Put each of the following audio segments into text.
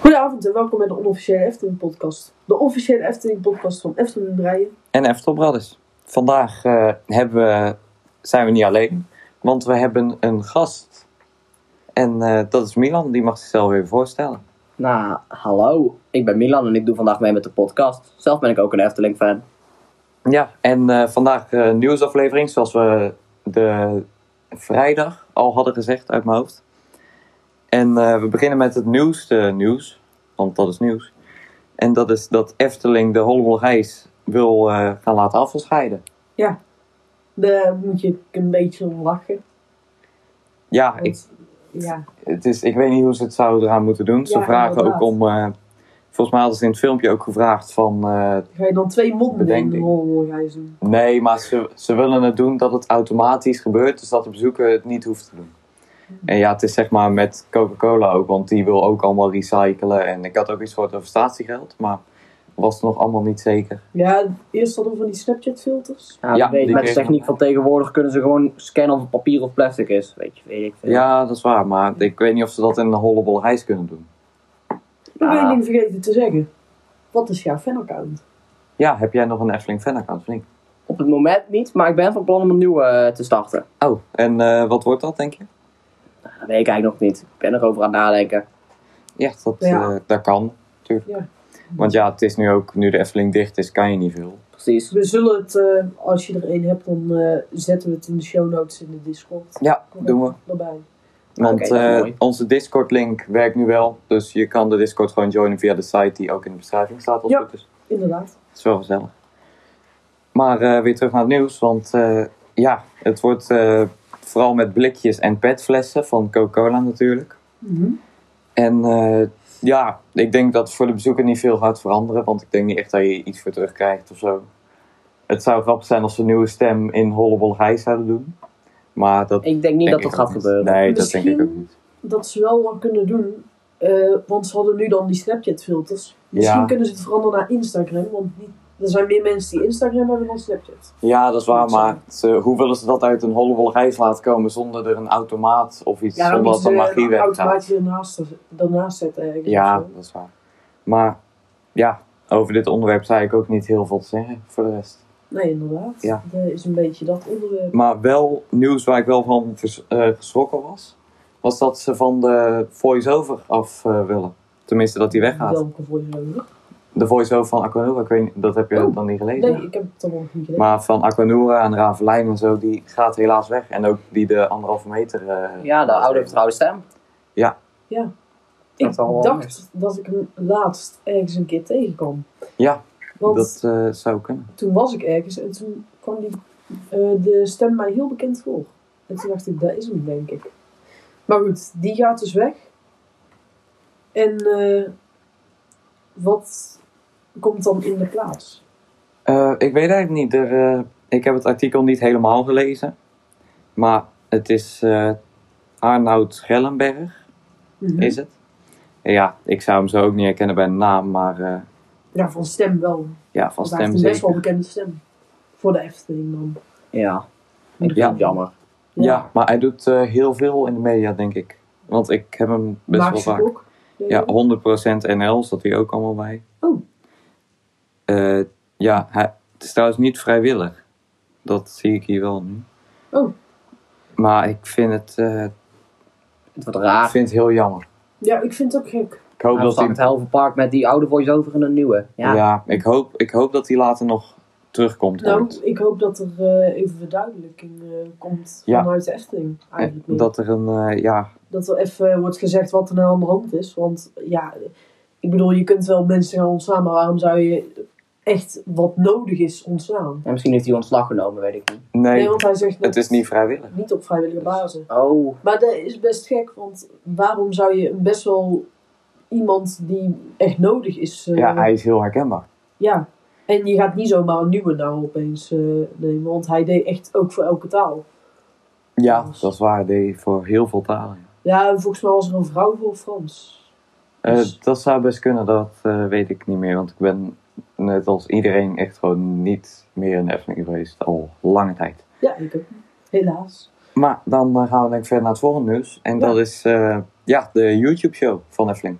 Goedenavond en welkom bij de onofficiële Efteling podcast. De officiële Efteling podcast van Efteling Breien. En Eftel Brothers. Vandaag eh, hebben we, zijn we niet alleen, want we hebben een gast. En eh, dat is Milan, die mag zichzelf even voorstellen. Nou, hallo. Ik ben Milan en ik doe vandaag mee met de podcast. Zelf ben ik ook een Efteling-fan. Ja, en eh, vandaag een nieuwsaflevering, zoals we de vrijdag al hadden gezegd uit mijn hoofd. En eh, we beginnen met het nieuwste nieuws, want dat is nieuws. En dat is dat Efteling de Hollebolgijs wil eh, gaan laten afscheiden. Daar moet je een beetje om lachen. Ja, ik, ja, het is, ik weet niet hoe ze het zouden eraan moeten doen. Ze Ja, vragen inderdaad. ook om. eh, volgens mij hadden ze in het filmpje ook gevraagd van. ga je dan twee monden in de doen. nee, maar ze, ze willen het doen dat het automatisch gebeurt, dus dat de bezoeker het niet hoeft te doen. En ja, het is zeg maar met Coca-Cola ook, want die wil ook allemaal recyclen. En ik had ook iets gehoord over statiegeld, maar was nog allemaal niet zeker. Ja, eerst hadden we van die Snapchat filters. Ja, Ja, wie weet, die met de techniek van tegenwoordig kunnen ze gewoon scannen of het papier of plastic is. Weet je, weet ik veel. Ja, dat is waar, maar ik weet niet of ze dat in een hollebol reis kunnen doen. Ik ben één ding vergeten te zeggen. Wat is jouw fanaccount? Ja, heb jij nog een Efteling fanaccount niet? Op het moment niet, maar ik ben van plan om een nieuwe eh, te starten. Oh, en eh, wat wordt dat, denk je? Nou, dat weet ik eigenlijk nog niet. Ik ben erover aan het nadenken. Ja, dat, Ja. eh, dat kan, natuurlijk. Ja. Want ja, het is nu ook, nu de Efteling dicht is, kan je niet veel. Precies. We zullen het, eh, als je er één hebt, dan eh, zetten we het in de show notes in de Discord. Ja, doen we. Erbij. Want eh, onze Discord-link werkt nu wel. Dus je kan de Discord gewoon joinen via de site die ook in de beschrijving staat. Als Ja. het goed is. Inderdaad. Dat is wel gezellig. Maar eh, weer terug naar het nieuws. Want eh, ja, het wordt eh, vooral met blikjes en petflessen van Coca-Cola natuurlijk. Mhm. En eh, ja, ik denk dat voor de bezoeker niet veel gaat veranderen. Want ik denk niet echt dat je iets voor terugkrijgt of zo. Het zou grappig zijn als ze een nieuwe stem in Hollebol Reis zouden doen. Maar dat Ik denk niet denk dat dat gaat gebeuren. Nee, dat denk ik ook niet. dat ze wel wat kunnen doen. eh, want ze hadden nu dan die Snapchat filters. Misschien Ja. kunnen ze het veranderen naar Instagram. Want niet, er zijn meer mensen die Instagram hebben dan Snapchat. Ja, dat is waar, maar hoe willen ze dat uit een hollebol reis laten komen zonder er een automaat of iets, Ja, zonder dat ze magie een weggaat? automatisch ernaast, ernaast zetten. Ja, dat is waar. Maar ja, over dit onderwerp zei ik ook niet heel veel te zeggen voor de rest. Nee, inderdaad. Ja. Dat is een beetje dat onderwerp. Maar wel nieuws waar ik wel van vers- eh, geschrokken was, was dat ze van de voice-over af eh, willen. Tenminste, dat die weggaat. Welke nodig? De voice-over van Aquanura, ik weet niet, dat heb je Oh. dan niet gelezen? Nee, ik heb het dan nog niet gelezen. Maar van Aquanura en Ravelijn en zo, die gaat helaas weg. En ook die de anderhalve meter... eh, Ja, de oude vertrouwde stem. ja. Ik dat zal wel dacht anders. dat ik hem laatst ergens een keer tegenkwam. Ja, Want dat eh, zou kunnen. toen was ik ergens en toen kwam die, eh, de stem mij heel bekend voor. En toen dacht ik, dat is hem, denk ik. Maar goed, die gaat dus weg. En eh, wat komt dan in de plaats? Eh, ik weet eigenlijk niet. Er, eh, ik heb het artikel niet helemaal gelezen. Maar het is eh Arnoud Schellenberg, Mhm. is het. Ja, ik zou hem zo ook niet herkennen bij de naam, maar eh, Ja, van stem wel. ja, van Want hij stem heeft een best wel bekende stem. Voor de Efteling dan. Ja. Ik vind Ja. het jammer. Ja, maar hij doet eh, heel veel in de media, denk ik. Want ik heb hem best wel vaak. ook. Ja, 100% NL zat hij ook allemaal bij. Oh. Eh, ja, hij, het is trouwens niet vrijwillig. Dat zie ik hier wel nu. Oh. Maar ik vind het, eh, Het wordt ik raar. vind het heel jammer. Ja, ik vind het ook gek. Ik hoop Hij dat hij het Helvenpark met die oude voice-over en een nieuwe. Ja, Ja. ik, hoop, ik hoop dat hij later nog terugkomt. Nou, ooit. ik hoop dat er eh, even verduidelijking eh, komt Ja. vanuit de Efteling. Eigenlijk En dat er een, eh, ja, dat er even wordt gezegd wat er nou aan de hand is. Want ja, ik bedoel, je kunt wel mensen gaan ontslaan, maar waarom zou je echt wat nodig is ontslaan? En misschien heeft hij ontslag genomen, weet ik niet. nee, Nee, want hij zegt het is niet vrijwillig. niet op vrijwillige basis. Oh. Maar dat is best gek, want waarom zou je best wel iemand die echt nodig is... eh, Ja, hij is heel herkenbaar. ja. En je gaat niet zomaar een nieuwe nou opeens eh, nemen, want hij deed echt ook voor elke taal. Ja, dat is waar. Die voor heel veel talen. Ja, volgens mij was er een vrouw voor Frans. Eh, Dus- dat zou best kunnen, dat eh, weet ik niet meer. Want ik ben net als iedereen echt gewoon niet meer in de Efteling geweest. Al lange tijd. Ja, ik ook. Helaas. Maar dan eh, gaan we denk ik verder naar het volgende nieuws. En Ja. dat is eh, ja, de YouTube-show van Efteling.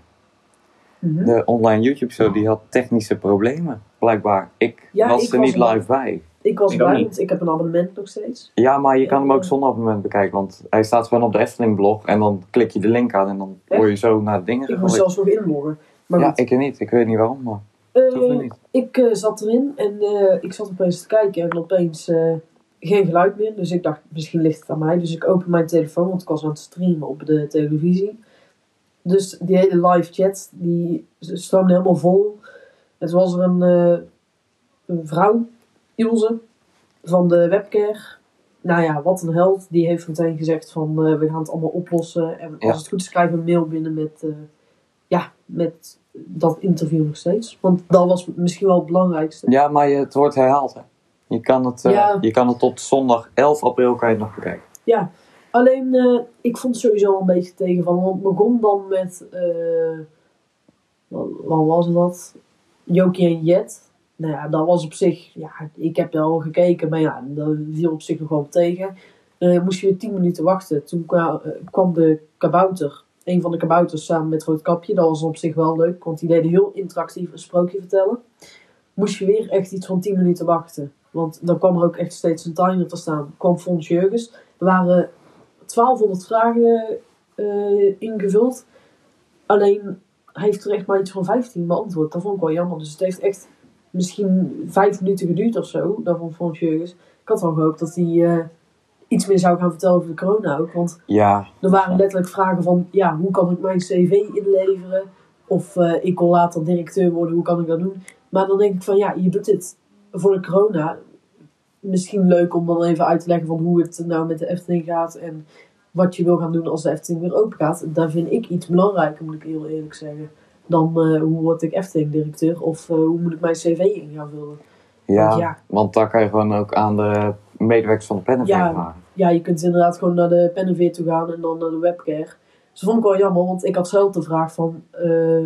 Mhm. de online YouTube show, die had technische problemen. Blijkbaar. Ik Ja, was ik er was niet live bij. Ik was Ik bij, niet. want ik heb een abonnement nog steeds. Ja, maar je kan hem ook Ja. zonder abonnement bekijken. Want hij staat gewoon op de Efteling blog. En dan klik je de link aan en dan word je zo naar de dingen Ik moest zelfs nog inloggen. Maar Ja, goed. ik niet. Ik weet niet waarom, maar Eh, hoeft niet. Ik eh, zat erin en eh, ik zat opeens te kijken en opeens eh, geen geluid meer. Dus ik dacht, misschien ligt het aan mij. Dus ik open mijn telefoon, want ik was aan het streamen op de televisie. Dus die hele live chat, die stroomde helemaal vol. Het was er een, een vrouw, Ilse, van de webcare. Nou ja, wat een held. Die heeft meteen gezegd van, we gaan het allemaal oplossen. En Ja. als het goed is, krijgen we een mail binnen met... ja, met dat interview nog steeds. Want dat was misschien wel het belangrijkste. Ja, maar je, het wordt herhaald. Hè. Je, kan het, eh, Ja. je kan het tot zondag 11 april kan je het nog bekijken. Ja, alleen eh, ik vond het sowieso een beetje tegenvallen. Want het begon dan met, eh wat, wat was dat? Jokie en Jet. Nou ja, dat was op zich, ja, ik heb wel gekeken, maar ja, dat viel op zich nog wel tegen. Moest je weer 10 minuten wachten. Toen kwa- kwam de kabouter, een van de kabouters samen met Roodkapje. Dat was op zich wel leuk, want die deden heel interactief een sprookje vertellen. Moest je weer echt iets van 10 minuten wachten. Want dan kwam er ook echt steeds een timer te staan. Kwam Fons Jurgens. Er waren 1200 vragen eh, ingevuld. Alleen hij heeft er echt maar iets van 15 beantwoord. Dat vond ik wel jammer. Dus het heeft echt misschien vijf minuten geduurd of zo. Dat vond Fons Jurgens. Ik had wel gehoopt dat hij eh, iets meer zou gaan vertellen over de corona ook. Want Ja, er waren letterlijk vragen van, ja, hoe kan ik mijn cv inleveren? Of eh, ik wil later directeur worden, hoe kan ik dat doen? Maar dan denk ik van, ja, je doet dit voor de corona. Misschien leuk om dan even uit te leggen van hoe het nou met de Efteling gaat en wat je wil gaan doen als de Efteling weer open gaat. Daar vind ik iets belangrijker, moet ik heel eerlijk zeggen, dan eh, hoe word ik Efteling-directeur of eh, hoe moet ik mijn cv in gaan vullen. ja, Want ja. want daar kan je gewoon ook aan de medewerkers van de Pennenveer Ja. vragen. ja, je kunt inderdaad gewoon naar de Penneveer toe gaan en dan naar de webcare. Dus dat vond ik wel jammer, want ik had zelf de vraag van... eh,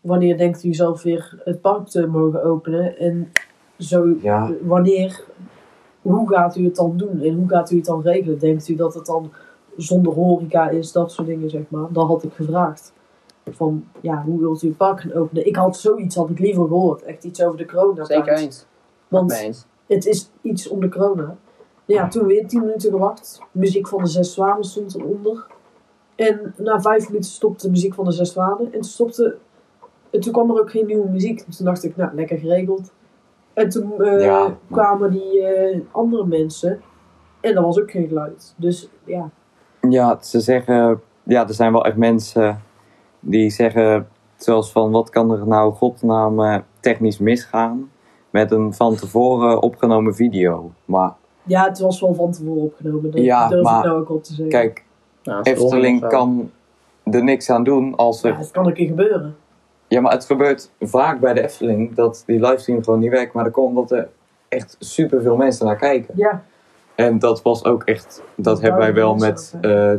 wanneer denkt u zelf weer het park te mogen openen? En zo, Ja. wanneer... Hoe gaat u het dan doen? En hoe gaat u het dan regelen? Denkt u dat het dan zonder horeca is? Dat soort dingen, zeg maar. Dat had ik gevraagd. Van, ja, hoe wilt u het park gaan openen? Ik had zoiets, had ik liever gehoord. Echt iets over de corona. Zeker eens. Want eens. het is iets om de corona. Ja, toen weer 10 minuten gewacht. Muziek van de Zes Zwanen stond eronder. En na vijf minuten stopte de muziek van de Zes Zwanen. En toen, stopte, en toen kwam er ook geen nieuwe muziek. Dus toen dacht ik, nou, lekker geregeld. En toen eh, Ja, kwamen die eh, andere mensen. En dat was ook geen geluid. Dus ja, Ja, ze zeggen, ja, er zijn wel echt mensen die zeggen, zoals van, wat kan er nou godnaam eh, technisch misgaan met een van tevoren opgenomen video. Maar ja, het was wel van tevoren opgenomen. Dat Ja, durf maar ik nou ook op te zeggen. kijk, Nou, Efteling kan er niks aan doen als ja, er... het kan een keer gebeuren. Ja, maar het gebeurt vaak bij de Efteling dat die livestream gewoon niet werkt. Maar dat komt omdat er echt superveel mensen naar kijken. Ja, En dat was ook echt, dat hebben wij wel met eh,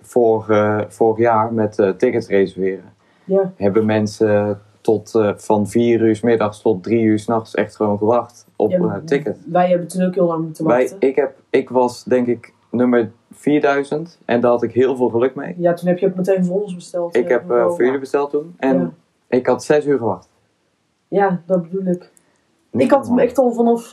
vorig, eh, vorig jaar met eh, tickets reserveren. ja. Hebben mensen tot eh, van 4 uur 's middags tot 3 uur 's nachts echt gewoon gewacht op Ja, een eh, ticket. Wij hebben toen ook heel lang moeten Wij, wachten. ik, heb, ik was denk ik nummer 4000 en daar had ik heel veel geluk mee. Ja, toen heb je ook meteen voor ons besteld. Ik eh, heb voor jullie besteld toen en Ja. ik had 6 uur gewacht. Ja, dat bedoel ik. Niet ik had hem echt al vanaf...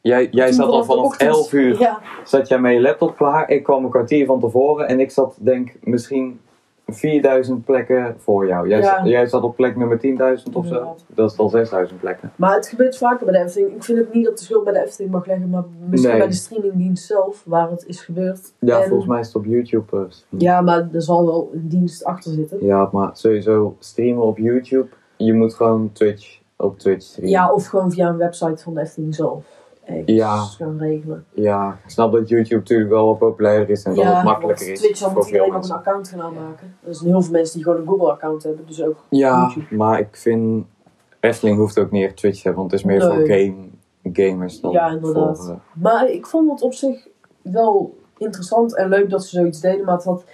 Jij, jij zat al vanaf ochtend- 11 uur Ja, zat jij met je laptop klaar. Ik kwam een kwartier van tevoren en ik zat denk misschien 4000 plekken voor jou. Jij, Ja. zat, jij zat op plek nummer 10.000 of zo. Dat is al 6000 plekken. maar het gebeurt vaker bij de Efteling. Ik vind ook niet dat de schuld bij de Efteling mag leggen, maar misschien Nee. bij de streamingdienst zelf, waar het is gebeurd. Ja, En- volgens mij is het op YouTube. eh. Ja, maar er zal wel een dienst achter zitten. ja, maar sowieso streamen op YouTube. Je moet gewoon Twitch op Twitch streamen. Ja, of gewoon via een website van de Efteling zelf. Ergens Ja. gaan regelen. Ja, ik snap dat YouTube natuurlijk wel wat populairder is en dat het makkelijker want is Twitch veel iedereen nog een account gaan aanmaken. Er zijn heel veel mensen die gewoon een Google-account hebben, dus ook Ja, YouTube. maar ik vind Efteling hoeft ook niet echt Twitch te hebben, want het is meer Nee. voor game, gamers dan Ja, inderdaad. voor... eh, Maar ik vond het op zich wel interessant en leuk dat ze zoiets deden, maar het had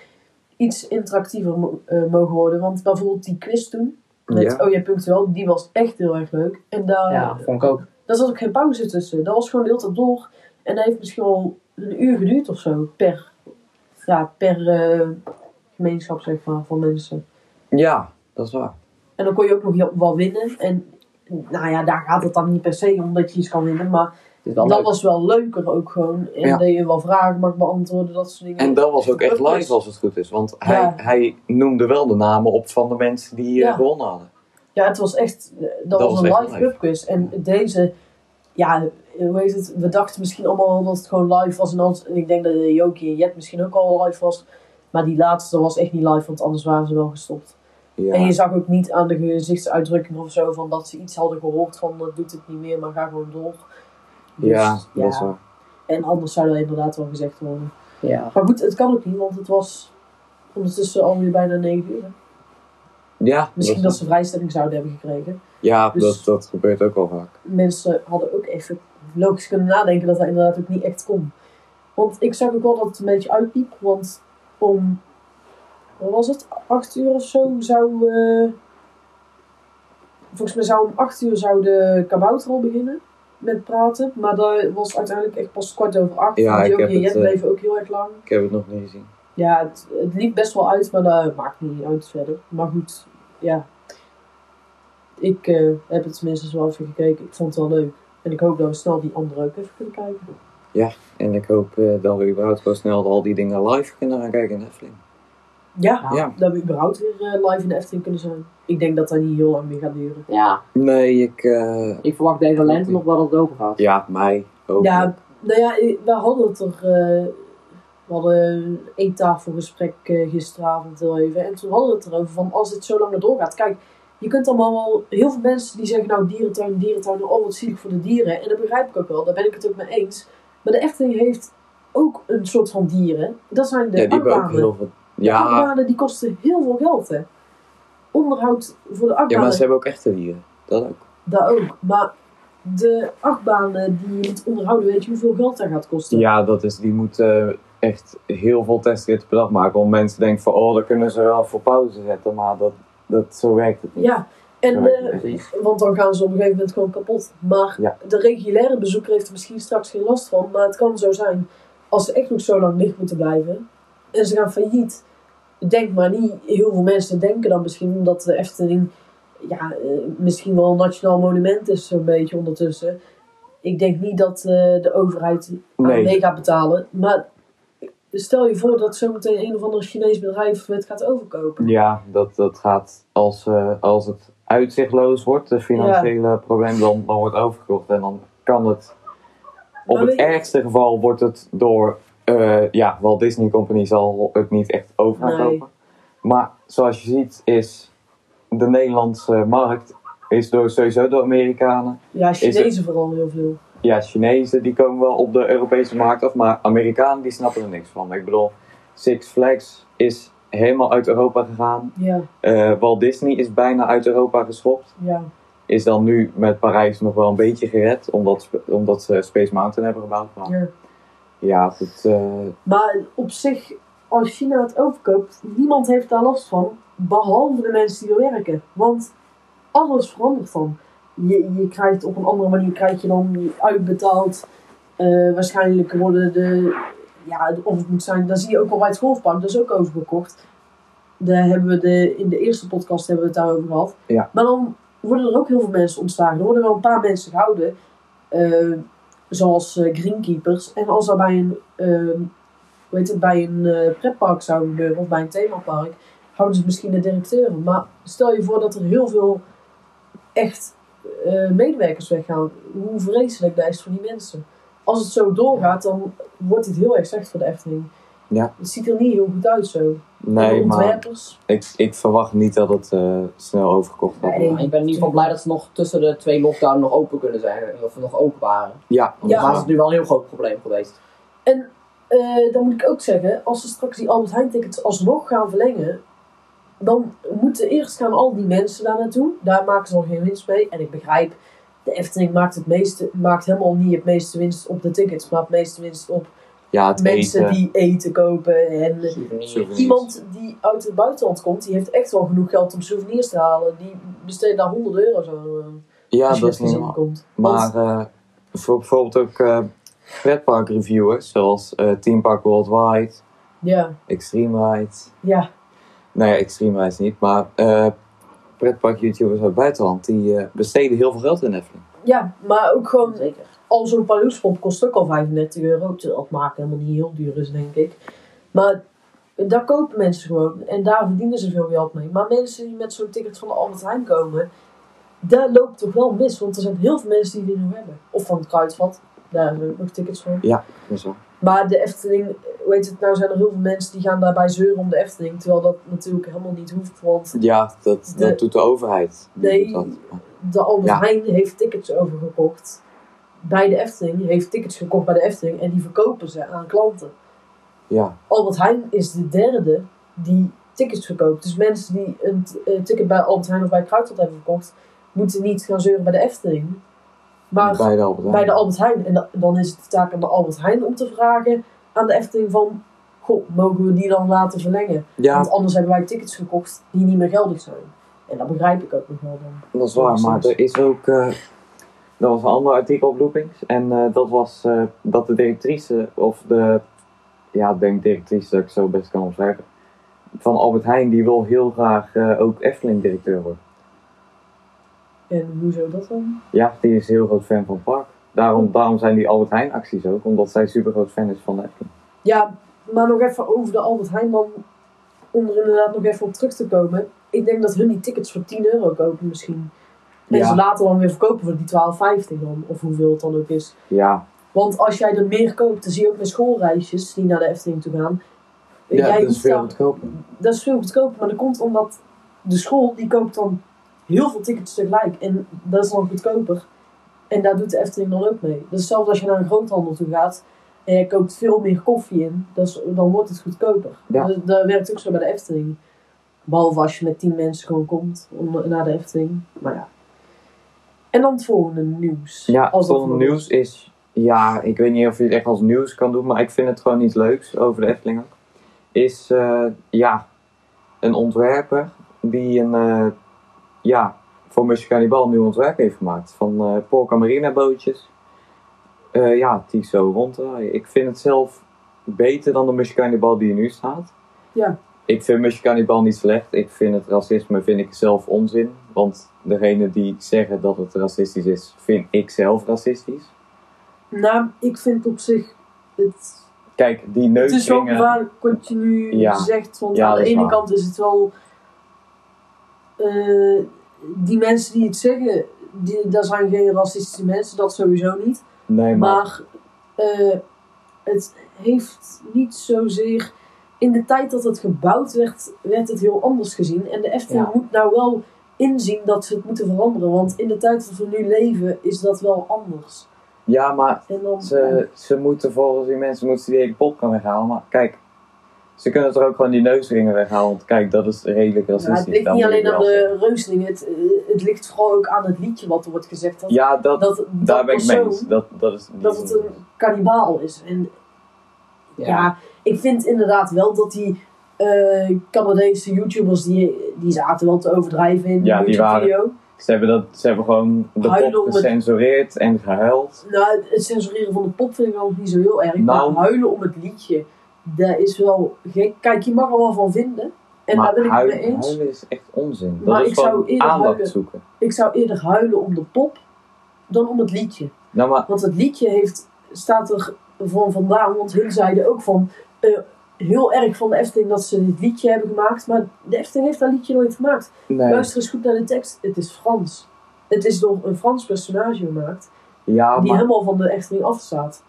iets interactiever mo- eh, mogen worden. Want bijvoorbeeld die quiz toen, met ja. Oh ja, punctueel, die was echt heel erg leuk. En daar, Ja, vond ik ook. Daar zat ook geen pauze tussen. Dat was gewoon de hele tijd door. En dat heeft misschien wel een uur geduurd of zo, per, ja, per eh, gemeenschap zeg maar, van mensen. ja, dat is waar. En dan kon je ook nog wel winnen. En nou ja, daar gaat het dan niet per se om dat je iets kan winnen. Maar dat leuk. was wel leuker ook gewoon. En Ja. dat je wel vragen mag beantwoorden, dat soort dingen. En dat was ook echt live als het goed is. Want hij, Ja. hij noemde wel de namen op van de mensen die Ja. gewonnen hadden. Ja, het was echt, eh, dat, Dat was was een live pubquiz. En deze, ja, hoe heet het, we dachten misschien allemaal wel dat het gewoon live was. En, als, en ik denk dat eh, Jokie en Jet misschien ook al live was. Maar die laatste was echt niet live, want anders waren ze wel gestopt. Ja. En je zag ook niet aan de gezichtsuitdrukking of zo van dat ze iets hadden gehoord van dat doet het niet meer, maar ga gewoon door. Dus, ja, dat is waar. En anders zou dat inderdaad wel gezegd worden. Ja. Maar goed, het kan ook niet, want het was ondertussen alweer bijna 9 uur. Ja, Misschien dat, dat ze vrijstelling zouden hebben gekregen. ja dus- dat, dat gebeurt ook wel vaak. mensen hadden ook even logisch kunnen nadenken dat dat inderdaad ook niet echt kon. Want ik zag ook wel dat het een beetje uitliep, want om, wat was het, acht uur of zo zou, eh, volgens mij zou om acht uur zou de kabouter al beginnen met praten, maar dat was uiteindelijk echt pas kwart over acht. Ja, ik heb Jet het, eh, bleven ook heel erg lang. Ik heb het nog niet gezien. Ja, het, het liep best wel uit, maar dat maakt niet uit verder. Maar goed, ja. Ik eh, heb het tenminste wel even gekeken. Ik vond het wel leuk. En ik hoop dat we snel die andere ook even kunnen kijken. En ik hoop eh, dat we überhaupt gewoon snel al die dingen live kunnen gaan kijken in de Efteling. Ja, Ja. dat we überhaupt weer eh, live in de Efteling kunnen zijn. Ik denk dat dat niet heel lang meer gaat duren. ja, Nee, ik... eh, ik verwacht deze lente nog wel dat het open gaat. ja, mij ook. Ja, nou ja, we hadden het er... we hadden een eettafelgesprek eh, gisteravond heel even. En toen hadden we het erover van als het zo lang doorgaat. Kijk, je kunt allemaal wel... Heel veel mensen die zeggen nou dierentuin, dierentuin. Oh, wat zielig voor de dieren. En dat begrijp ik ook wel. Daar ben ik het ook mee eens. Maar de Efteling heeft ook een soort van dieren. Dat zijn de Ja, die hebben ook achtbanen. heel veel... De Ja, die kosten heel veel geld, hè. Onderhoud voor de ja, achtbanen, maar ze hebben ook echte dieren. Dat ook. dat ook. Maar de achtbanen die je moet onderhouden, weet je hoeveel geld dat gaat kosten? Ja, dat is, die moeten echt heel veel testritten per dag maken. Want mensen denken van, oh, dan kunnen ze wel voor pauze zetten. Maar dat, dat, zo werkt het niet. Ja, en eh. Want dan gaan ze op een gegeven moment gewoon kapot. Maar Ja. de reguliere bezoeker heeft er misschien straks geen last van. Maar het kan zo zijn, als ze echt nog zo lang dicht moeten blijven en ze gaan failliet. Denk maar niet, heel veel mensen denken dan misschien dat de Efteling ja, eh, misschien wel een nationaal monument is, zo'n beetje ondertussen. Ik denk niet dat eh, de overheid aan mee gaat betalen. Maar stel je voor dat zometeen een of ander Chinees bedrijf het gaat overkopen. Ja, dat, dat gaat als, eh, als het uitzichtloos wordt, de financiële probleem, dan, dan wordt overgekocht. En dan kan het, op het je- ergste geval wordt het door, eh, ja, Walt Disney Company zal het niet echt over gaan Nee. kopen. Maar zoals je ziet is de Nederlandse markt is door, sowieso door Amerikanen. Ja, Chinezen vooral heel veel. Ja, Chinezen die komen wel op de Europese markt af, maar Amerikanen die snappen er niks van. Ik bedoel, Six Flags is helemaal uit Europa gegaan. Ja, Eh, Walt Disney is bijna uit Europa geschopt. ja. Is dan nu met Parijs nog wel een beetje gered, omdat, omdat ze Space Mountain hebben gebouwd. Maar ja. ja, het, eh, Maar op zich, als China het overkoopt, niemand heeft daar last van, behalve de mensen die er werken. Want alles verandert dan. Je, je krijgt op een andere manier krijg je dan uitbetaald. Eh, waarschijnlijk worden de, ja, of het moet zijn, dan zie je ook al bij het golfpark, dat is ook overgekocht. Daar hebben we de, in de eerste podcast hebben we het daarover gehad. Ja. Maar dan worden er ook heel veel mensen ontslagen. Er worden wel een paar mensen gehouden. eh, zoals eh, greenkeepers. En als dat bij een, eh, hoe heet het, bij een pretpark zou gebeuren of bij een themapark, houden ze misschien de directeuren. Maar stel je voor dat er heel veel echt eh, medewerkers weggaan. Hoe vreselijk dat is voor die mensen. Als het zo doorgaat, dan wordt het heel erg slecht voor de Efteling. Ja. Het ziet er niet heel goed uit zo. Nee, maar ik, ik verwacht niet dat het eh, snel overgekocht Nee. Maar ik ben in ieder geval blij dat ze nog tussen de twee lockdown nog open kunnen zijn. Of nog open waren. Ja, Want Ja. het nu wel een heel groot probleem geweest. En eh, dan moet ik ook zeggen, als ze straks die Albert Heijn tickets alsnog gaan verlengen, dan moeten eerst gaan al die mensen daar naartoe. Daar maken ze nog geen winst mee. En ik begrijp, de Efteling maakt, het meeste, maakt helemaal niet het meeste winst op de tickets, maar het meeste winst op ja het mensen eten. die eten kopen. En Souvenirs. Iemand die uit het buitenland komt, die heeft echt wel genoeg geld om souvenirs te halen. Die besteedt daar 100 euro zo. eh, Ja, als je dat is niet komt. Maar eh, voor, bijvoorbeeld ook eh pretpark reviewers, zoals eh Team Park Worldwide, ja, Extreme Ride. ja, Nee, Extreme Ride niet, maar eh pretpark-YouTubers uit het buitenland, die eh, besteden heel veel geld in Efteling. Ja, maar ook gewoon Zeker. al zo'n Paluspop kost ook al 35 euro. Terwijl het maken helemaal niet heel duur is, denk ik. Maar daar kopen mensen gewoon. En daar verdienen ze veel geld mee. Maar mensen die met zo'n ticket van de Albert Heijn komen... Daar loopt toch wel mis. Want er zijn heel veel mensen die die nog hebben. Of van het Kruidvat. Daar hebben we ook nog tickets voor. Ja, dat is wel. Maar de Efteling, heet het nou, zijn er heel veel mensen die gaan daarbij zeuren om de Efteling. Terwijl dat natuurlijk helemaal niet hoeft. Want Ja, dat, De- dat doet de overheid. Nee. de Albert Ja. Heijn heeft tickets overgekocht bij de Efteling. Heeft tickets gekocht bij de Efteling. En die verkopen ze aan klanten. Ja, Albert Heijn is de derde die tickets verkoopt. Dus mensen die een eh, ticket bij Albert Heijn of bij Kruidvat hebben verkocht, moeten niet gaan zeuren bij de Efteling. Maar bij de Albert Heijn. bij de Albert Heijn. En da- dan is het de taak aan de Albert Heijn om te vragen aan de Efteling van... Goh, mogen we die dan laten verlengen? Ja, Want anders hebben wij tickets gekocht die niet meer geldig zijn. En dat begrijp ik ook nog wel dan. dat is waar. Maar er is ook... er was een ander artikel op Loopings. En eh, dat was eh, dat de directrice, of de... Ja, ik denk directrice dat ik zo best kan omschrijven. Van Albert Heijn, die wil heel graag ook Efteling-directeur worden. En hoezo dat dan? Ja, die is heel groot fan van park. Daarom, daarom zijn die Albert Heijn acties ook. Omdat zij super groot fan is van de Efteling. Ja, maar nog even over de Albert Heijn dan. Om er inderdaad nog even op terug te komen. Ik denk dat hun die tickets voor 10 euro kopen misschien. En Ja. ze later dan weer verkopen voor die 12,50 dan. Of hoeveel het dan ook is. Ja, Want als jij er meer koopt, dan zie je ook met schoolreisjes die naar de Efteling toe gaan. ja jij dat is veel goedkoper. dat is veel goedkoper, maar dat komt omdat de school die koopt dan heel veel tickets tegelijk. En dat is dan goedkoper. En daar doet de Efteling dan ook mee. Dat is hetzelfde als je naar een groothandel toe gaat en je koopt veel meer koffie in, dan wordt het goedkoper. Ja. Dat, dat werkt ook zo bij de Efteling. Behalve als je met tien mensen gewoon komt om, naar de Efteling. Maar ja. En dan het volgende nieuws. Ja, Als dat volgende nieuws is... Ja, ik weet niet of je het echt als nieuws kan doen, maar ik vind het gewoon iets leuks over de Efteling ook. Is, eh, ja, een ontwerper die een, eh, ja, voor Mission Cannibal een nieuw ontwerp heeft gemaakt. Van eh Polka Marina bootjes. Eh, ja, die zo ronddraaien. Ik vind het zelf beter dan de Mission Cannibal die er nu staat. Ja. Ik vind Mission Cannibal niet slecht. Ik vind het racisme vind ik zelf onzin. Want degene die zeggen dat het racistisch is, vind ik zelf racistisch. Nou, ik vind op zich het Kijk, die Het is neusringen. gevaarlijk wat je nu Ja. zegt. Want Ja, aan de is ene waar. kant is het wel. Eh, die mensen die het zeggen, die, dat zijn geen racistische mensen, dat sowieso niet. Nee, maar, Maar eh, het heeft niet zozeer. In de tijd dat het gebouwd werd, werd het heel anders gezien. En de Efteling Ja. moet nou wel inzien dat ze het moeten veranderen. Want in de tijd dat we nu leven, is dat wel anders. ja, maar dan, ze, ze moeten volgens die mensen moeten die hele popcorn weghalen. Maar kijk, ze kunnen er ook gewoon die neusringen weghalen. Want kijk, dat is redelijk Ja, racistisch. het ligt dat niet alleen aan wel de reuzeling, het, eh, het ligt vooral ook aan het liedje wat er wordt gezegd. Dat, Ja, dat, dat, dat daar ben ik mee. Dat, dat, is dat het een kannibaal is. En ja. ik vind inderdaad wel dat die eh, Canadese YouTubers, die, die zaten wel te overdrijven in Ja, die YouTube-video. Ze hebben, dat, ze hebben gewoon de Huilen pop het- gecensureerd en gehuild. Nou, het censureren van de pop vind ik wel niet zo heel erg. Nou. maar huilen om het liedje, dat is wel gek. Kijk, je mag er wel van vinden. En maar daar ben ik het mee eens. huilen is echt onzin. Maar dat is ik zou eerder aandacht huilen. zoeken. Ik zou eerder huilen om de pop dan om het liedje. Nou, maar Want het liedje heeft, staat er van vandaan, want hun zeiden ook van eh, heel erg van de Efteling dat ze dit liedje hebben gemaakt. Maar de Efteling heeft dat liedje nooit gemaakt. nee. Luister eens goed naar de tekst. Het is Frans. Het is door een Frans personage gemaakt Ja, die maar helemaal van de Efteling afstaat.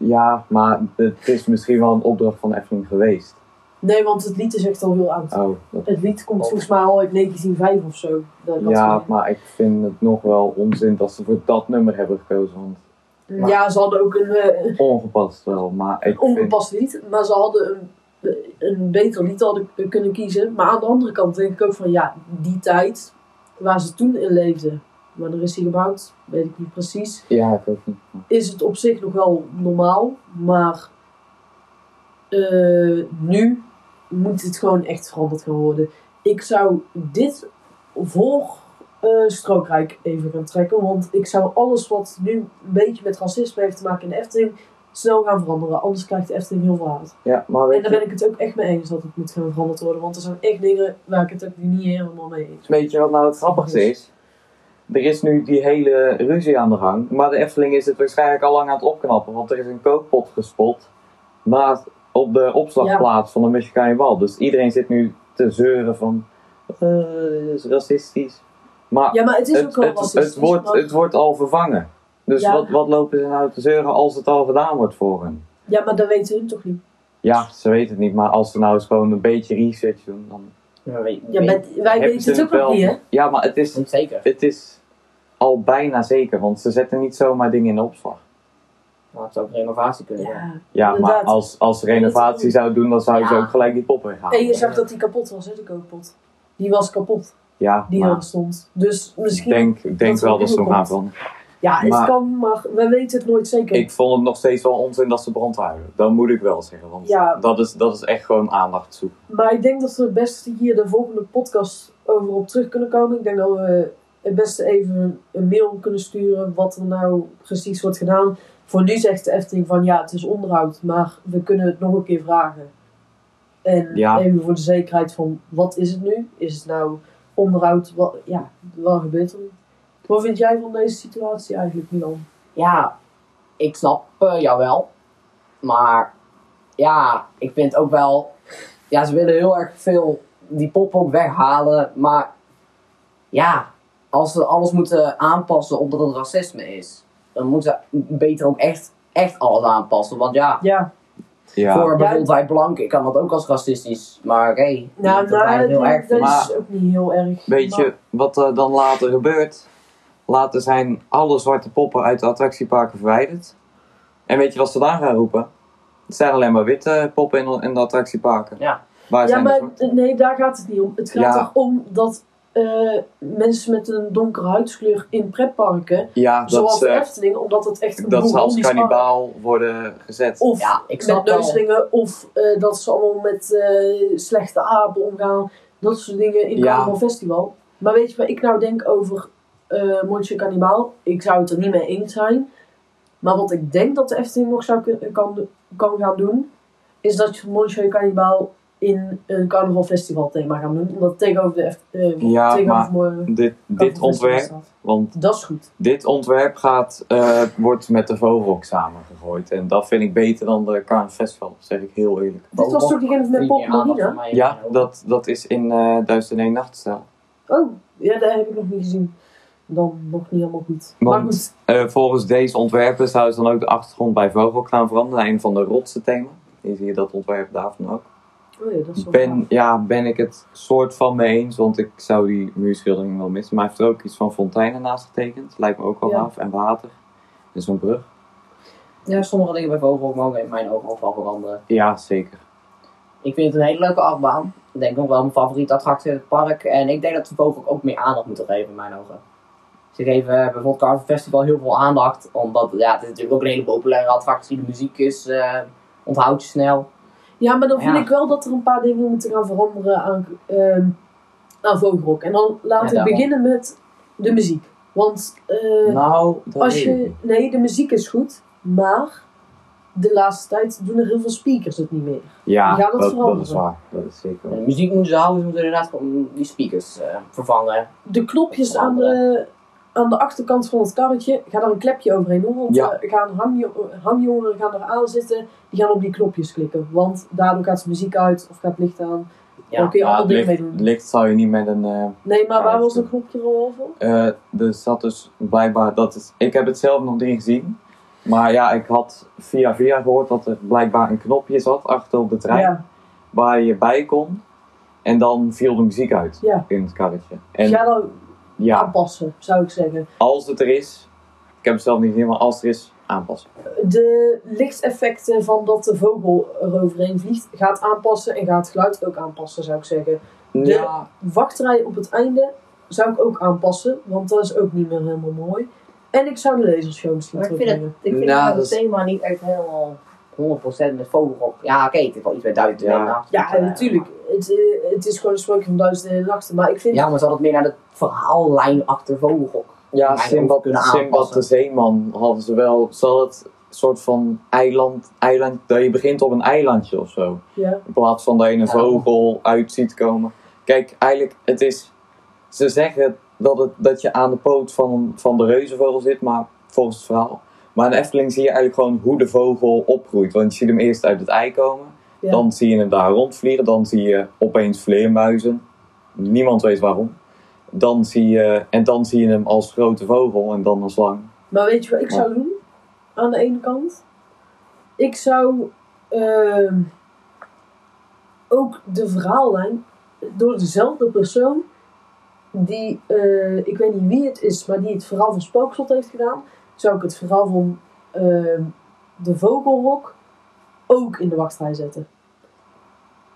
Ja, maar het is misschien wel een opdracht van Efteling geweest. Nee, want het lied is echt al heel oud. Oh, dat, Het lied komt volgens mij al uit 1905 of zo. Ja, maar ik vind het nog wel onzin dat ze voor dat nummer hebben gekozen. Want ja, ze hadden ook een, eh, ongepast wel, maar ik een ongepast lied, maar ze hadden een, een beter lied hadden kunnen kiezen. Maar aan de andere kant denk ik ook van ja, die tijd waar ze toen in leefden, wanneer is die gebouwd, weet ik niet precies. Ja, ik ook niet. is het op zich nog wel normaal. Maar eh, nu moet het gewoon echt veranderd gaan worden. Ik zou dit voor eh, Strookrijk even gaan trekken. Want ik zou alles wat nu een beetje met racisme heeft te maken in de Efteling, snel gaan veranderen. Anders krijgt de Efteling heel veel haat. Ja, maar En daar ben ik het ook echt mee eens dat het moet gaan veranderd worden. Want er zijn echt dingen waar ik het ook niet helemaal mee eens weet je wat nou het grappigste is? Er is nu die hele ruzie aan de gang, maar de Efteling is het waarschijnlijk al lang aan het opknappen, want er is een kookpot gespot naast, op de opslagplaats van de Michigan Dus iedereen zit nu te zeuren van, eh, dit is racistisch. Maar Ja, maar het is het, ook wel het, racistisch. het, wordt, maar- het wordt al vervangen. Dus Ja. wat, wat lopen ze nou te zeuren als het al gedaan wordt voor hen? Ja, maar dat weten hun toch niet? Ja, ze weten het niet, maar als ze nou eens gewoon een beetje research doen, dan Ja, weet, Ja, weet- met- wij hebben weten ze het ook nog wel- niet, hè? Ja, maar het is, zeker. het is al bijna zeker, want ze zetten niet zomaar dingen in de opslag. Maar het zou ook renovatie kunnen zijn. Ja. Ja, maar als, als ze renovatie zou doen, dan zou ze Ja. ook gelijk die pop weghalen. En je zag dat die kapot was, hè, de kookpot. Die was kapot, Ja, die maar er stond. Dus ik misschien... denk, ik denk dat wel dat ze hem gaan veranderen. Ja, het maar- kan, maar we weten het nooit zeker. Ik vond het nog steeds wel onzin dat ze brand houden. Dat moet ik wel zeggen, want Ja. dat, is, dat is echt gewoon aandacht zoeken. Maar ik denk dat we het beste hier de volgende podcast over op terug kunnen komen. Ik denk dat we het beste even een mail kunnen sturen wat er nou precies wordt gedaan. Voor nu zegt de Efteling van ja, het is onderhoud, maar we kunnen het nog een keer vragen. En Ja. even voor de zekerheid van wat is het nu? Is het nou onderhoud? Wat, ja, wat gebeurt er nu? Wat vind jij van deze situatie eigenlijk, Milan? Ja, ik snap eh, jou wel. Maar ja, ik vind ook wel. Ja, ze willen heel erg veel die pop ook weghalen. Maar ja, als ze alles moeten aanpassen omdat het racisme is, dan moeten ze beter ook echt, echt alles aanpassen. Want ja, Ja, Ja, voor bijvoorbeeld wij blanken kan dat ook als racistisch. Maar oké, hey, nou, dat nou heel dat, erg dat vinden. is ook niet heel erg. weet je wat er dan later gebeurt? Later zijn alle zwarte poppen uit de attractieparken verwijderd. En weet je wat ze dan gaan roepen? Het zijn alleen maar witte poppen in, in de attractieparken. Ja. Waar Ja, zijn maar nee, daar gaat het niet om. Het gaat Ja. erom dat eh, mensen met een donkere huidskleur in pretparken, Ja, dat zoals de ze, Efteling, omdat het echt een dat ze als kannibaal worden gezet. Of Ja, ik snap met neuslingen, of eh, dat ze allemaal met eh, slechte apen omgaan. Dat soort dingen in Ja. Carnival Festival. Maar weet je wat ik nou denk over eh Monsieur Cannibal? Ik zou het er niet mee eens zijn. Maar wat ik denk dat de Efteling nog zou kan, kan gaan doen, is dat je Monsieur Cannibal in een Carnival Festival thema gaan doen. Omdat tegenover de eh, Ja, tegenover maar Dit, ontwerp, staat. want Dat is goed. dit ontwerp gaat, eh, wordt met de Vogelrok samengegooid. En dat vind ik beter dan de Carnival Festival, zeg ik heel eerlijk. Dit was toch diegene met Pop Marina? Ja, dat, dat is in eh 1001 Nachtstijl. Oh, ja, dat heb ik nog niet gezien. Dan nog niet helemaal goed. Want- maar goed, Eh, volgens deze ontwerpen zouden ze dan ook de achtergrond bij Vogelrok gaan veranderen. Een van de rotse thema. Hier zie je dat ontwerp daarvan ook. Oh ja, dat is wel Ben, ja, ben ik het soort van mee eens, want ik zou die muurschildering wel missen. Maar hij heeft er ook iets van fonteinen naast getekend. Lijkt me ook wel Ja. gaaf. En water. En zo'n brug. Ja, sommige dingen bij Vogelrok mogen in mijn ogen ook wel veranderen. Ja, zeker. Ik vind het een hele leuke achtbaan. Ik denk ook wel mijn favoriete attractie in het park. En ik denk dat ze Vogelrok ook meer aandacht moeten geven in mijn ogen. Ze geven eh, bijvoorbeeld Carnival Festival heel veel aandacht. Omdat ja, het is natuurlijk ook een hele populaire attractie. De muziek is, eh onthoud je snel. Ja, maar dan vind Ja. ik wel dat er een paar dingen moeten gaan veranderen aan, ehm aan Vogelrok. En dan Ja, ik daarom. beginnen met de muziek. Want eh, nou, dat als weet ik je. niet. Nee, de muziek is goed. Maar de laatste tijd doen er heel veel speakers het niet meer. Ja, die gaan dat, dat veranderen. is waar. Dat is zeker de muziek moeten ze houden. Ze moeten inderdaad gewoon die speakers eh, vervangen. De knopjes aan de, aan de achterkant van het karretje, ga daar een klepje overheen doen. Want Ja. eh, gaan hangjo- hangjongeren gaan er aan zitten, die gaan op die knopjes klikken. Want daardoor gaat de muziek uit of gaat licht aan. Ja. Dan kun je Ja, dingen mee licht, doen. licht zou je niet met een... eh, Nee, maar waar was dat knopje er al voor? eh, er zat dus blijkbaar... Dat is, ik heb het zelf nog niet gezien. Maar ja, ik had via via gehoord dat er blijkbaar een knopje zat achter op de trein. Ja, Waar je bij kon. En dan viel de muziek uit in het karretje. dus En dan ja, aanpassen, zou ik zeggen. als het er is... Ik heb het zelf niet gezien, maar als het er is, aanpassen. De lichteffecten van dat de vogel er overheen vliegt, gaat aanpassen en gaat het geluid ook aanpassen, zou ik zeggen. De- Ja, Wachtrij op het einde zou ik ook aanpassen, want dat is ook niet meer helemaal mooi. En ik zou de lasershow misschien Maar ik vind het, ik vind Nou, het dat is- thema niet echt helemaal 100% met Vogelrok. Ja, oké, het is wel iets bij duizend Ja. en nacht. Ja, Eh, natuurlijk. Het, eh, het is gewoon een sprookje van duizenden en nachten. Maar ik vind... Ja, maar ze hadden het meer naar de verhaallijn achter Vogelrok. ja Simbad, de Zeeman hadden ze wel... Ze hadden het soort van eiland, eiland, dat je begint op een eilandje of zo. Ja. In plaats van dat je een Ja. vogel uit ziet komen. Kijk, eigenlijk, het is. Ze zeggen dat, het, dat je aan de poot van, van de reuzenvogel zit, maar volgens het verhaal. Maar in de Efteling zie je eigenlijk gewoon hoe de vogel opgroeit. Want je ziet hem eerst uit het ei komen. Ja. Dan zie je hem daar rondvliegen. Dan zie je opeens vleermuizen. Niemand weet waarom. Dan zie je, en dan zie je hem als grote vogel en dan als lang. Maar weet je wat ik zou doen? Aan de ene kant. Ik zou ehm, ook de verhaallijn door dezelfde persoon die, eh, ik weet niet wie het is, maar die het verhaal van Spookslot heeft gedaan, zou ik het verhaal van ehm, de Vogelrok ook in de wachtrij zetten.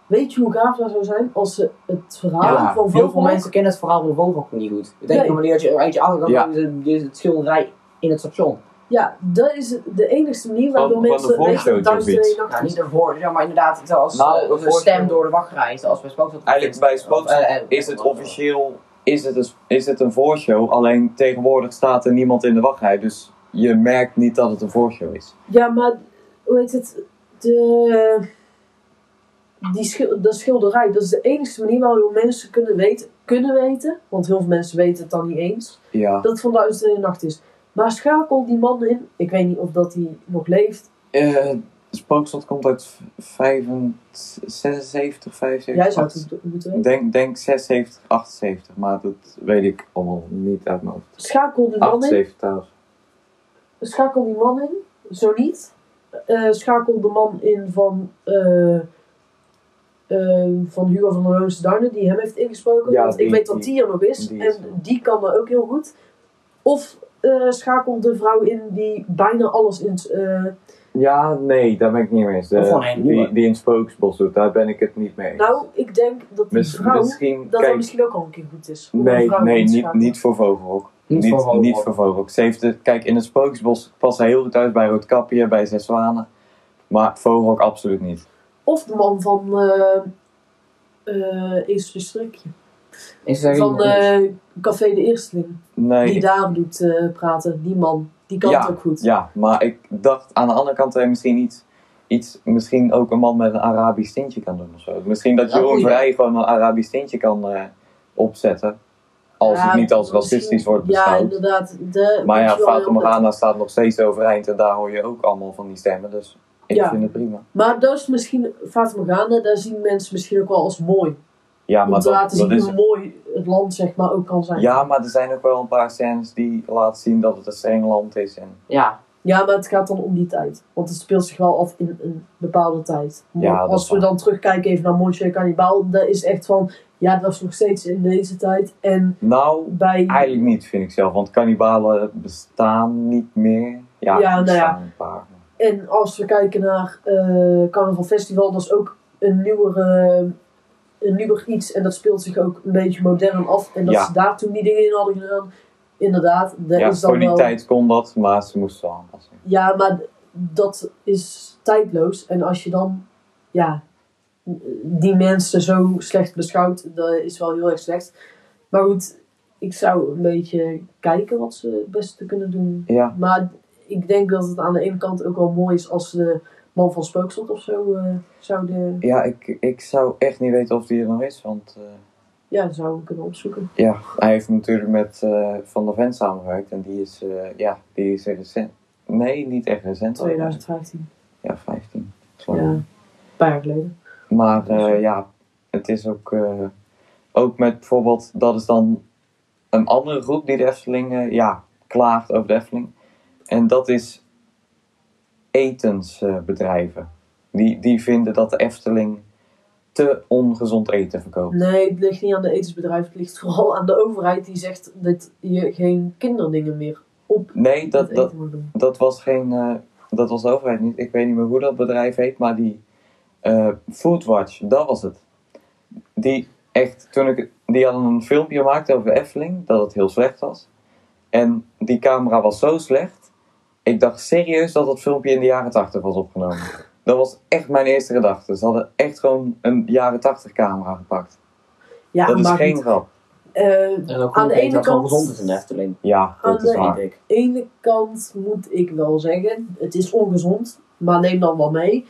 Weet je hoe gaaf dat zou zijn als ze het verhaal Ja, van heel veel Vogelrok... mensen kennen het verhaal van Vogelrok niet goed. Ik denk Nee. maar dat je uit je achterkant Ja. is het- schilderij in het station. Ja, dat is de enigste manier waardoor de mensen weten Nacht Nou, niet ervoor, ja, maar inderdaad, zoals Nou, eh, voorstel- stem door de wachtrij, zoals bij Spookslot. Eigenlijk bij Eh, eh, is het officieel is het, een, is het een voorshow. Alleen tegenwoordig staat er niemand in de wachtrij. Dus je merkt niet dat het een voorshow is. Ja, maar hoe heet het? De, die schil, dat schilderij, dat is de enige manier waarop mensen kunnen weten, kunnen weten, want heel veel mensen weten het dan niet eens, Ja. dat het van één Nacht is. Maar schakel die man in, ik weet niet of dat hij nog leeft. Eh, Spookslot komt uit 76, 75. Jij zou het moeten weten. Denk, denk 76, 78. Maar dat weet ik allemaal niet uit mijn hoofd. Schakel die man in, 78 trouwens. schakel die man in, zo niet. Eh, schakel de man in van, eh, eh, van Hugo van der Loonse Duinen, die hem heeft ingesproken. Ja, want ik weet dat die- die er nog is. die en er. die kan dat ook heel goed. Of schakel de vrouw in die bijna alles in. Ja, nee, daar ben ik niet mee eens. Die, die in Spooksbos doet, daar ben ik het niet mee eens. nou, ik denk dat die vrouw. misschien, dat misschien ook al een keer goed is. nee, nee niet, niet voor Vogelrok. Niet Niet, voor Vogelrok. niet voor Vogelrok. Ze heeft het, kijk, in het Spookslot past hij heel goed uit bij Roodkapje, bij Zes Zwanen. Maar Vogelrok absoluut niet. Of de man van. eh eh is een strikje. Is Van eh, Café de Eersteling. Nee, Die daar doet eh, praten. Die man. Die kan Ja, ook goed. Ja, maar ik dacht aan de andere kant dat hij misschien iets, iets, misschien ook een man met een Arabisch tintje kan doen of zo. Misschien dat Ja, Jeroen. Vrij gewoon een Arabisch tintje kan eh, opzetten. Als Ja, het niet als racistisch wordt Ja, beschouwd. inderdaad. De, maar ja, heel Morgana staat nog steeds overeind en daar hoor je ook allemaal van die stemmen. Dus ik Ja. vind het prima. Maar dat is misschien, Morgana, daar zien mensen misschien ook wel als mooi. Ja, Om maar te dat, laten dat zien is... hoe mooi het land zeg maar ook kan zijn. Ja, maar er zijn ook wel een paar scènes die laten zien dat het een streng land is. En Ja, Ja, maar het gaat dan om die tijd. Want het speelt zich wel af in een bepaalde tijd. Maar Ja, dat als we waar. dan terugkijken even naar Monsieur Cannibal, dat is echt van, ja, dat is nog steeds in deze tijd. En nou, bij, eigenlijk niet vind ik zelf, want kannibalen bestaan niet meer. Ja, Ja, er nou ja. bestaan een paar. en als we kijken naar eh Carnaval Festival, dat is ook een nieuwere, een nieuwer iets. En dat speelt zich ook een beetje modern af. En dat Ja. ze daar toen die dingen in hadden gedaan, inderdaad, dat Ja, is dan voor die tijd kon dat, maar ze moesten wel aanpassen. Ja, maar dat is tijdloos. En als je dan, ja, die mensen zo slecht beschouwt, dat is wel heel erg slecht. Maar goed, ik zou een beetje kijken wat ze het beste kunnen doen. Ja, Maar ik denk dat het aan de ene kant ook wel mooi is als de man van Spookslot of zo eh, zouden, ja ik, ik zou echt niet weten of die er nog is, want eh, ja, zouden kunnen opzoeken. ja, hij heeft natuurlijk met eh, Van der Ven samengewerkt en die is, ja, die is recent. Nee, niet echt recent. 2015. Ja, 15. Zo. Ja, een paar jaar geleden. Maar ja, het is ook, ook met bijvoorbeeld, dat is dan een andere groep die de Efteling, ja, klaagt over de Efteling. En dat is etensbedrijven. die, die vinden dat de Efteling te ongezond eten verkoopt. Nee, het ligt niet aan de etensbedrijf. Het ligt vooral aan de overheid die zegt dat je geen kinderdingen meer op Nee, dat, eten dat, moet doen. dat was geen, eh, dat was de overheid niet. Ik weet niet meer hoe dat bedrijf heet, maar die eh, Foodwatch, dat was het. Die echt, toen ik, die hadden een filmpje gemaakt over Efteling, dat het heel slecht was. En die camera was zo slecht, ik dacht serieus dat dat filmpje in de jaren 80 was opgenomen. Dat was echt mijn eerste gedachte. Ze hadden echt gewoon een jaren 80 camera gepakt. Ja, dat is geen grap. eh, En ook Aan de ene dat kant- gezond is in de Efteling. Ja, Aan dat is de- waar. Vind ik. ene kant moet ik wel zeggen, het is ongezond, maar neem dan wel mee.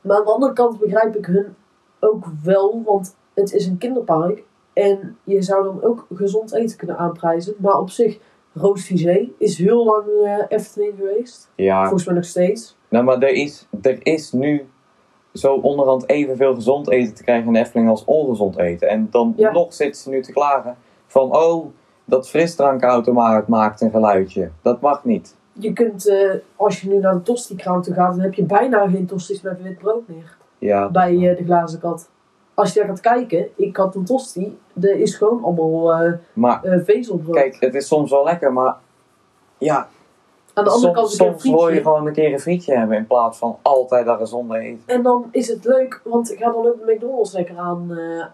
Maar aan de andere kant begrijp ik hun ook wel, want het is een kinderpark. En je zou dan ook gezond eten kunnen aanprijzen. Maar op zich, Roos Vizé is heel lang eh Efteling geweest. Ja, Volgens mij nog steeds. nou, maar er is, er is nu zo onderhand evenveel gezond eten te krijgen in de Efteling als ongezond eten. En dan Ja. nog zitten ze nu te klagen van, oh, dat frisdrankautomaat maakt een geluidje. Dat mag niet. Je kunt, eh, als je nu naar de tosti-kraam toe gaat, dan heb je bijna geen tosti's met wit brood meer. Ja, Bij eh, de glazen kat. Als je daar gaat kijken, ik had een tosti, er is gewoon allemaal eh, maar eh, vezelbrood. kijk, het is soms wel lekker, maar ja, Aan de andere kant soms, een soms wil je gewoon een keer een frietje hebben in plaats van altijd dat gezonde eten. En dan is het leuk, want ik ga dan ook de McDonald's lekker aan, eh,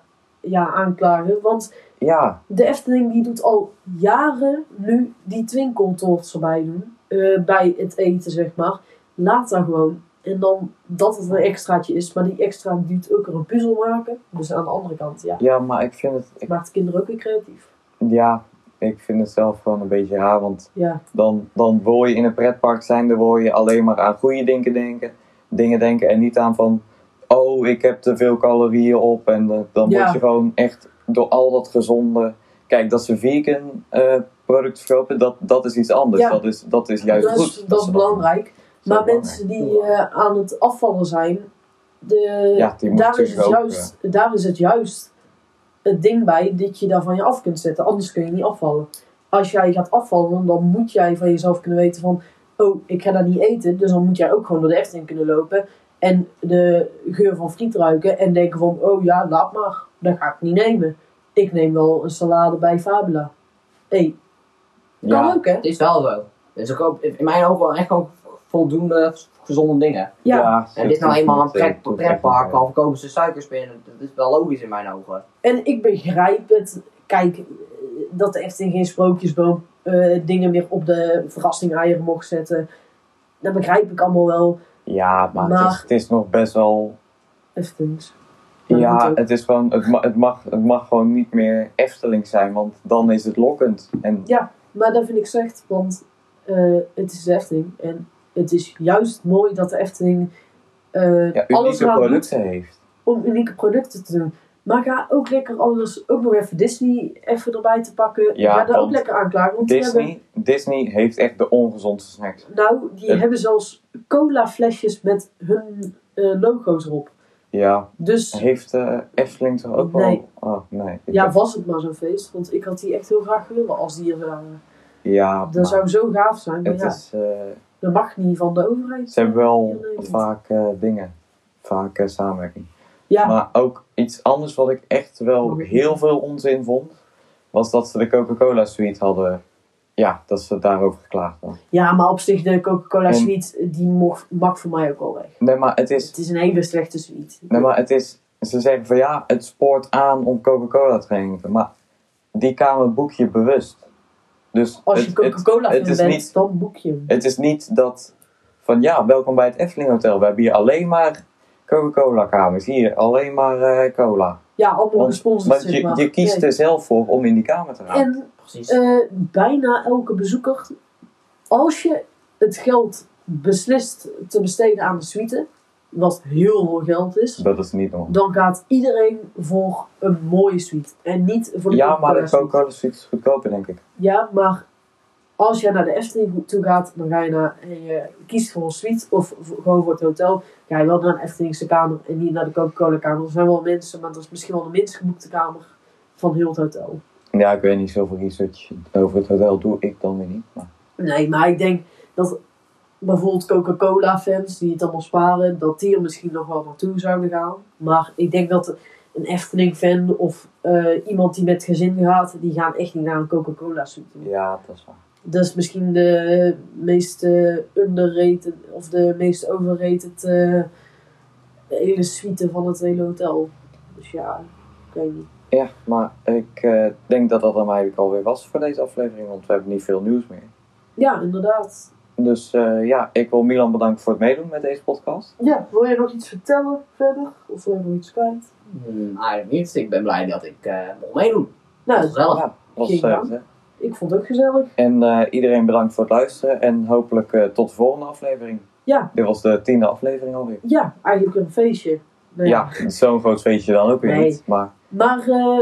ja, aanklagen. Want Ja, de Efteling die doet al jaren nu die twinkeltoorts erbij doen. eh, bij het eten, zeg maar. Laat daar gewoon. En dan dat het een extraatje is. Maar die extra duurt ook er een puzzel maken. Dus aan de andere kant, ja. ja, maar ik vind het, ik, Maakt de kinderen ook weer creatief. ja, ik vind het zelf gewoon een beetje raar, want Ja, dan, dan wil je in een pretpark zijn, dan wil je alleen maar aan goede dingen denken, dingen denken en niet aan van, oh, ik heb te veel calorieën op en eh, dan Ja. word je gewoon echt door al dat gezonde, kijk, dat ze vegan eh, producten verkopen, dat, dat is iets anders, Ja. dat, is, dat is juist dat goed. dat is belangrijk. Dat Maar mensen die eh, aan het afvallen zijn, de, Ja, daar, is het ook, juist, daar is het juist het ding bij dat je daar van je af kunt zetten. Anders kun je niet afvallen. Als jij gaat afvallen, dan moet jij van jezelf kunnen weten van... Oh, ik ga daar niet eten. Dus dan moet jij ook gewoon door de Efteling kunnen lopen. En de geur van friet ruiken. En denken van, oh ja, laat maar. Dat ga ik niet nemen. Ik neem wel een salade bij Fabula. Hé, hey, kan Ja. ook hè? Het is wel zo. Dus ik ook in mijn ogen wel echt gewoon voldoende gezonde dingen. Ja. En dit is nou eenmaal een pret, pretpark, al verkopen ze suikerspinnen. Dat is wel logisch in mijn ogen. En ik begrijp het. Kijk, dat de Efteling geen sprookjesboom eh, dingen meer op de verrassing eieren mocht zetten. Dat begrijp ik allemaal wel. Ja, maar, Het, is, het is nog best wel Eftelings. Ja, het is gewoon, het, ma- het, mag, het mag gewoon niet meer Efteling zijn, want dan is het lokkend. En Maar dat vind ik slecht, want eh, het is Efteling. En het is juist mooi dat de Efteling ja, alles producten heeft. om unieke producten te doen. Maar ga ook lekker alles, ook nog even Disney even erbij te pakken. Ja, ga daar ook lekker aanklagen. Want die hebben, Disney, Disney heeft echt de ongezondste snacks. nou, die hebben zelfs cola flesjes met hun eh, logo's erop. Ja, Dus heeft eh, Efteling toch ook Nee. wel... Oh, nee. Ik ja, heb- was het maar zo'n feest. Want ik had die echt heel graag willen als die er waren. ja Dat maar zou zo gaaf zijn. Maar het ja, is, dat mag niet van de overheid. ze hebben wel vaak eh, dingen, vaak eh, samenwerking. Ja, Maar ook iets anders wat ik echt wel heel veel onzin vond, was dat ze de Coca-Cola suite hadden. Ja, dat ze daarover geklaagd hadden. ja, maar op zich de Coca-Cola suite, die mocht, mag voor mij ook al weg. Nee, maar het is, Het is een hele slechte suite. Nee, maar het is, ze zeggen van ja, het spoort aan om Coca-Cola te drinken. Maar die kamer boek je bewust. Dus Als je het, Coca-Cola bent, niet, dan boek je hem. het is niet dat van ja, welkom bij het Efteling Hotel. We hebben hier alleen maar Coca-Cola kamers. Hier, alleen maar eh, cola. Ja, allemaal Want, gesponsord, want je, maar. je kiest Nee. er zelf voor om in die kamer te gaan. En Precies. eh, bijna elke bezoeker, als je het geld beslist te besteden aan de suite, wat heel veel geld is, dat is niet normaal. dan gaat iedereen voor een mooie suite. En niet voor de Ja, maar de Coca-Cola suite. Is goedkoper, denk ik. Ja, maar als je naar de Efteling toe gaat, dan ga je naar en je kiest voor een suite of gewoon voor het hotel. Ga je wel naar de Eftelingse kamer en niet naar de Coca-Cola kamer. Er zijn wel mensen, maar dat is misschien wel de minst geboekte kamer van heel het hotel. Ja, ik weet niet zoveel research over het hotel doe ik dan weer niet. Maar Nee, maar ik denk dat bijvoorbeeld Coca-Cola fans die het allemaal sparen, dat die er misschien nog wel naartoe zouden gaan. Maar ik denk dat een Efteling fan of eh, iemand die met gezin gaat, die gaan echt niet naar een Coca-Cola suite. ja, dat is waar. Dat is misschien de meest eh, underrated of de meest overrated eh, hele suite van het hele hotel. Dus ja, ik weet niet. Ja, maar ik denk dat dat dan eigenlijk alweer was voor deze aflevering, want we hebben niet veel nieuws meer. Ja, inderdaad. Dus eh, ja, ik wil Milan bedanken voor het meedoen met deze podcast. Ja, wil je nog iets vertellen verder? Of wil je nog iets kwijt? Hmm, eigenlijk niet. Ik ben blij dat ik eh mocht meedoen. Nou, Gezellig. Ja, was Geen eh, gezellig. ik vond het ook gezellig. En eh, iedereen bedankt voor het luisteren en hopelijk eh, tot de volgende aflevering. Ja, Dit was de tiende aflevering alweer. ja, eigenlijk een feestje. Nou Ja, zo'n groot feestje dan ook weer Nee. niet. Maar Maar eh,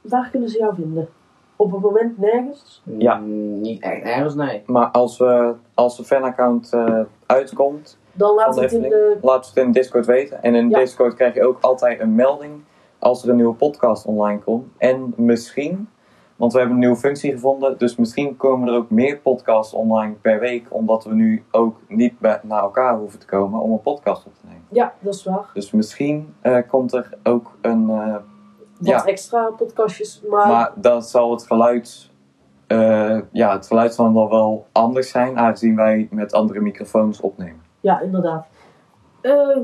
waar kunnen ze jou vinden? Op het moment nergens? Ja. Mm, niet echt ergens, nee. Maar als, we, als de fanaccount eh uitkomt, Dan laat het in de... laat het in Discord weten. En in Ja. Discord krijg je ook altijd een melding als er een nieuwe podcast online komt. En misschien, want we hebben een nieuwe functie gevonden, dus misschien komen er ook meer podcasts online per week, omdat we nu ook niet bij, naar elkaar hoeven te komen om een podcast op te nemen. Ja, dat is waar. Dus misschien eh, komt er ook een. eh, Wat Ja. extra podcastjes. Maar, maar dan zal het geluid. eh, ja, het geluid zal dan wel anders zijn, aangezien wij met andere microfoons opnemen. ja, inderdaad. Eh,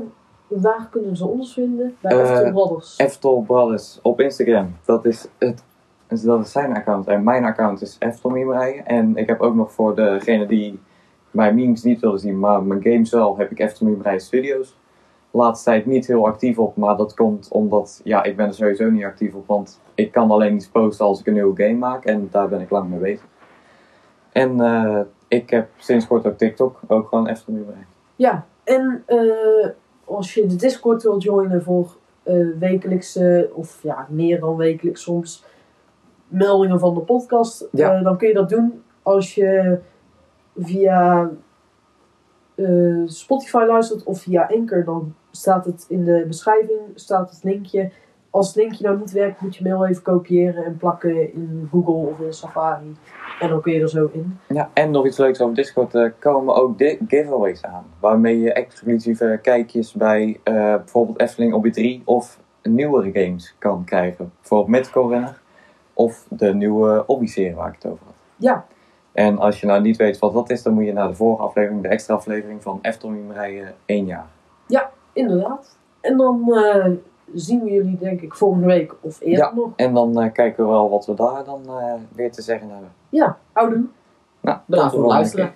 waar kunnen ze ons vinden? Bij Eh, Eftel Brothers. Eftel Brothers op Instagram. Dat is, het, dat is zijn account. En mijn account is Eftel. En ik heb ook nog voor degene die mijn memes niet willen zien, maar mijn games wel, heb ik Eftel Mimerijen Studios. Laatste tijd niet heel actief op, maar dat komt omdat, ja, ik ben er sowieso niet actief op. Want ik kan alleen iets posten als ik een nieuwe game maak. En daar ben ik lang mee bezig. En eh, ik heb sinds kort ook TikTok, ook gewoon Eftel Mimerijen. Ja, en eh, als je de Discord wilt joinen voor eh, wekelijkse, of ja, meer dan wekelijks soms, meldingen van de podcast, Ja. dan kun je dat doen als je via Spotify luistert of via Anchor. Dan staat het in de beschrijving, staat het linkje. Als het linkje nou niet werkt, moet je mail even kopiëren en plakken in Google of in Safari. En dan kun je er zo in. Ja, en nog iets leuks over Discord. Er komen ook giveaways aan. Waarmee je exclusieve kijkjes bij eh, bijvoorbeeld Efteling Obby 3 of nieuwere games kan krijgen. Bijvoorbeeld Runner of de nieuwe Obby-serie waar ik het over had. Ja, En als je nou niet weet wat dat is, dan moet je naar de vorige aflevering, de extra aflevering van Efteling rijden 1 jaar. Inderdaad. En dan eh, zien we jullie denk ik volgende week of eerder Ja. nog. En dan eh, kijken we wel wat we daar dan eh, weer te zeggen hebben. Ja, houdoe. Nou, Bedankt voor het luisteren.